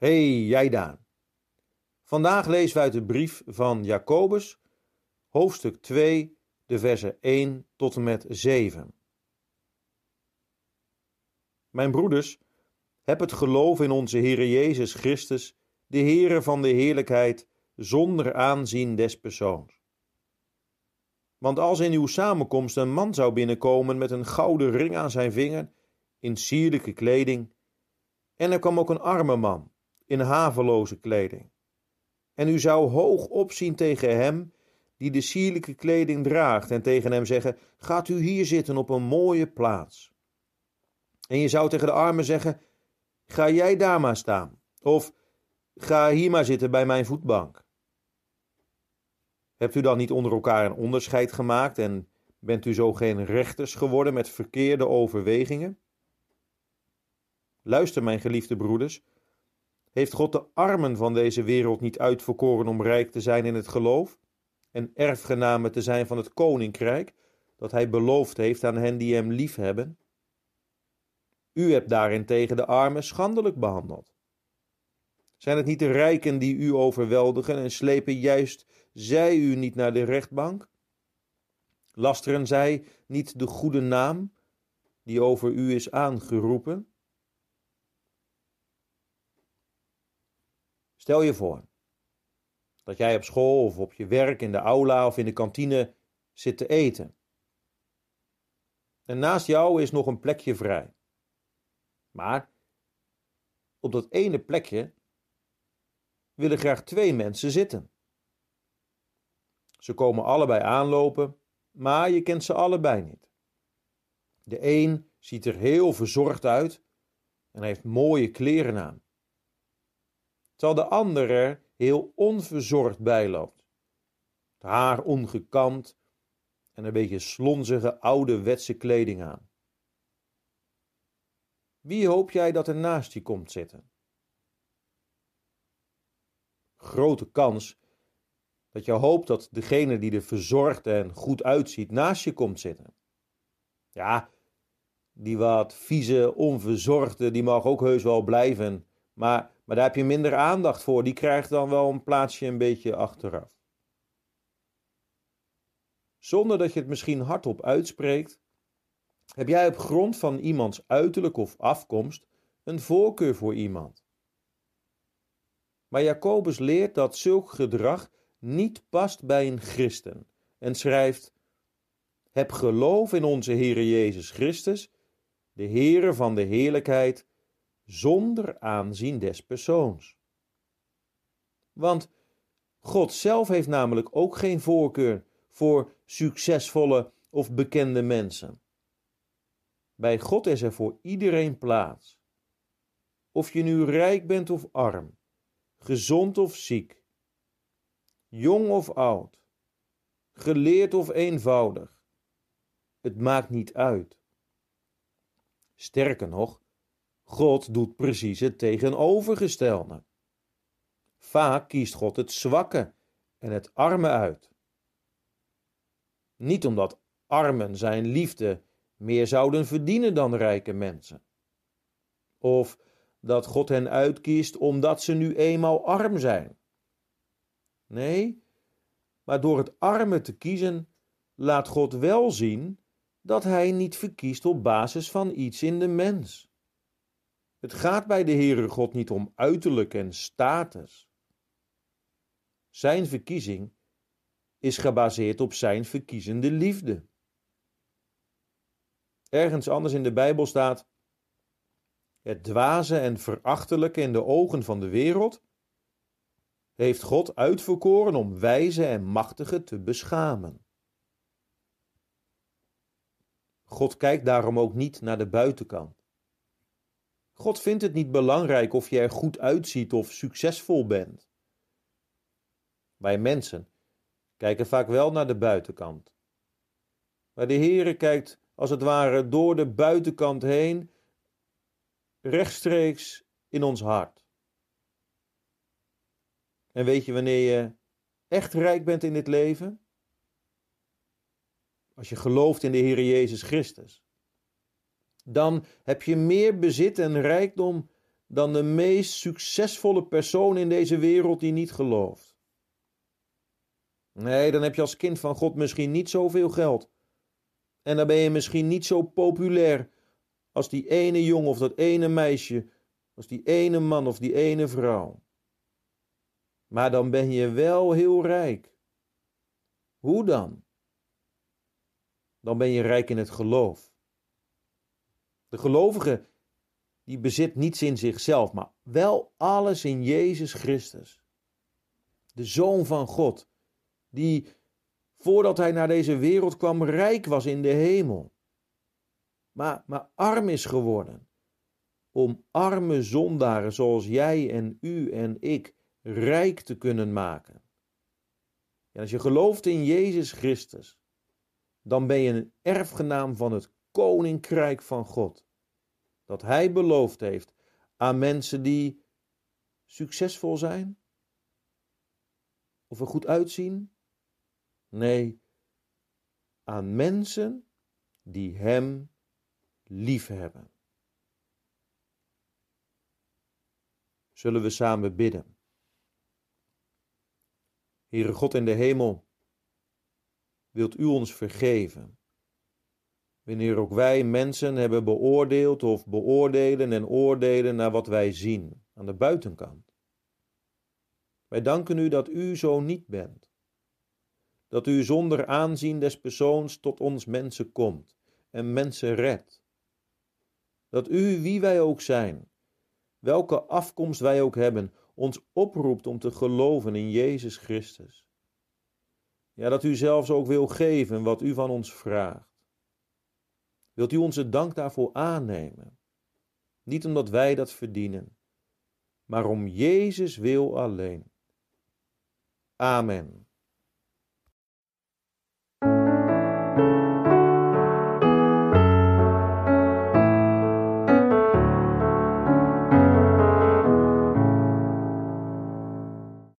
Hey, jij Daan. Vandaag lezen we uit de brief van Jacobus, hoofdstuk 2, de versen 1 tot en met 7. Mijn broeders, heb het geloof in onze Heere Jezus Christus, de Heere van de heerlijkheid, zonder aanzien des persoons. Want als in uw samenkomst een man zou binnenkomen met een gouden ring aan zijn vinger, in sierlijke kleding, en er kwam ook een arme man, in haveloze kleding. En u zou hoog opzien tegen hem die de sierlijke kleding draagt en tegen hem zeggen: Gaat u hier zitten op een mooie plaats. En je zou tegen de arme zeggen: Ga jij daar maar staan, of ga hier maar zitten bij mijn voetbank. Hebt u dan niet onder elkaar een onderscheid gemaakt en bent u zo geen rechters geworden met verkeerde overwegingen? Luister, mijn geliefde broeders, heeft God de armen van deze wereld niet uitverkoren om rijk te zijn in het geloof en erfgenamen te zijn van het koninkrijk dat hij beloofd heeft aan hen die hem liefhebben? U hebt daarentegen de armen schandelijk behandeld. Zijn het niet de rijken die u overweldigen en slepen juist zij u niet naar de rechtbank? Lasteren zij niet de goede naam die over u is aangeroepen? Stel je voor dat jij op school of op je werk, in de aula of in de kantine zit te eten. En naast jou is nog een plekje vrij. Maar op dat ene plekje willen graag twee mensen zitten. Ze komen allebei aanlopen, maar je kent ze allebei niet. De een ziet er heel verzorgd uit en heeft mooie kleren aan terwijl de ander er heel onverzorgd bij loopt. Het haar ongekamd en een beetje slonzige ouderwetse kleding aan. Wie hoop jij dat er naast je komt zitten? Grote kans dat je hoopt dat degene die er verzorgd en goed uitziet naast je komt zitten. Ja, die wat vieze, onverzorgde, die mag ook heus wel blijven, maar maar daar heb je minder aandacht voor. Die krijgt dan wel een plaatsje een beetje achteraf. Zonder dat je het misschien hardop uitspreekt, heb jij op grond van iemands uiterlijk of afkomst een voorkeur voor iemand. Maar Jacobus leert dat zulk gedrag niet past bij een christen en schrijft: Heb geloof in onze Heere Jezus Christus, de Heere van de heerlijkheid, zonder aanzien des persoons. Want God zelf heeft namelijk ook geen voorkeur voor succesvolle of bekende mensen. Bij God is er voor iedereen plaats. Of je nu rijk bent of arm, gezond of ziek, jong of oud, geleerd of eenvoudig. Het maakt niet uit. Sterker nog, God doet precies het tegenovergestelde. Vaak kiest God het zwakke en het arme uit. Niet omdat armen zijn liefde meer zouden verdienen dan rijke mensen. Of dat God hen uitkiest omdat ze nu eenmaal arm zijn. Nee, maar door het arme te kiezen, laat God wel zien dat Hij niet verkiest op basis van iets in de mens. Het gaat bij de Heere God niet om uiterlijk en status. Zijn verkiezing is gebaseerd op zijn verkiezende liefde. Ergens anders in de Bijbel staat: Het dwaze en verachtelijke in de ogen van de wereld heeft God uitverkoren om wijze en machtige te beschamen. God kijkt daarom ook niet naar de buitenkant. God vindt het niet belangrijk of je er goed uitziet of succesvol bent. Wij mensen kijken vaak wel naar de buitenkant. Maar de Heere kijkt als het ware door de buitenkant heen, rechtstreeks in ons hart. En weet je wanneer je echt rijk bent in dit leven? Als je gelooft in de Heere Jezus Christus dan heb je meer bezit en rijkdom dan de meest succesvolle persoon in deze wereld die niet gelooft. Nee, dan heb je als kind van God misschien niet zoveel geld. En dan ben je misschien niet zo populair als die ene jongen of dat ene meisje, als die ene man of die ene vrouw. Maar dan ben je wel heel rijk. Hoe dan? Dan ben je rijk in het geloof. De gelovige die bezit niets in zichzelf, maar wel alles in Jezus Christus. De Zoon van God, die voordat hij naar deze wereld kwam rijk was in de hemel, maar, maar arm is geworden. Om arme zondaren zoals jij en u en ik rijk te kunnen maken. En als je gelooft in Jezus Christus, dan ben je een erfgenaam van het koninkrijk van God. Dat Hij beloofd heeft aan mensen die succesvol zijn? Of er goed uitzien? Nee, aan mensen die Hem liefhebben. Zullen we samen bidden? Heere God in de hemel, wilt u ons vergeven? Wanneer ook wij mensen hebben beoordeeld of beoordelen en oordelen naar wat wij zien aan de buitenkant. Wij danken u dat u zo niet bent. Dat u zonder aanzien des persoons tot ons mensen komt en mensen redt. Dat u, wie wij ook zijn, welke afkomst wij ook hebben, ons oproept om te geloven in Jezus Christus. Ja, dat u zelfs ook wil geven wat u van ons vraagt. Wilt u onze dank daarvoor aannemen? Niet omdat wij dat verdienen, maar om Jezus wil alleen. Amen.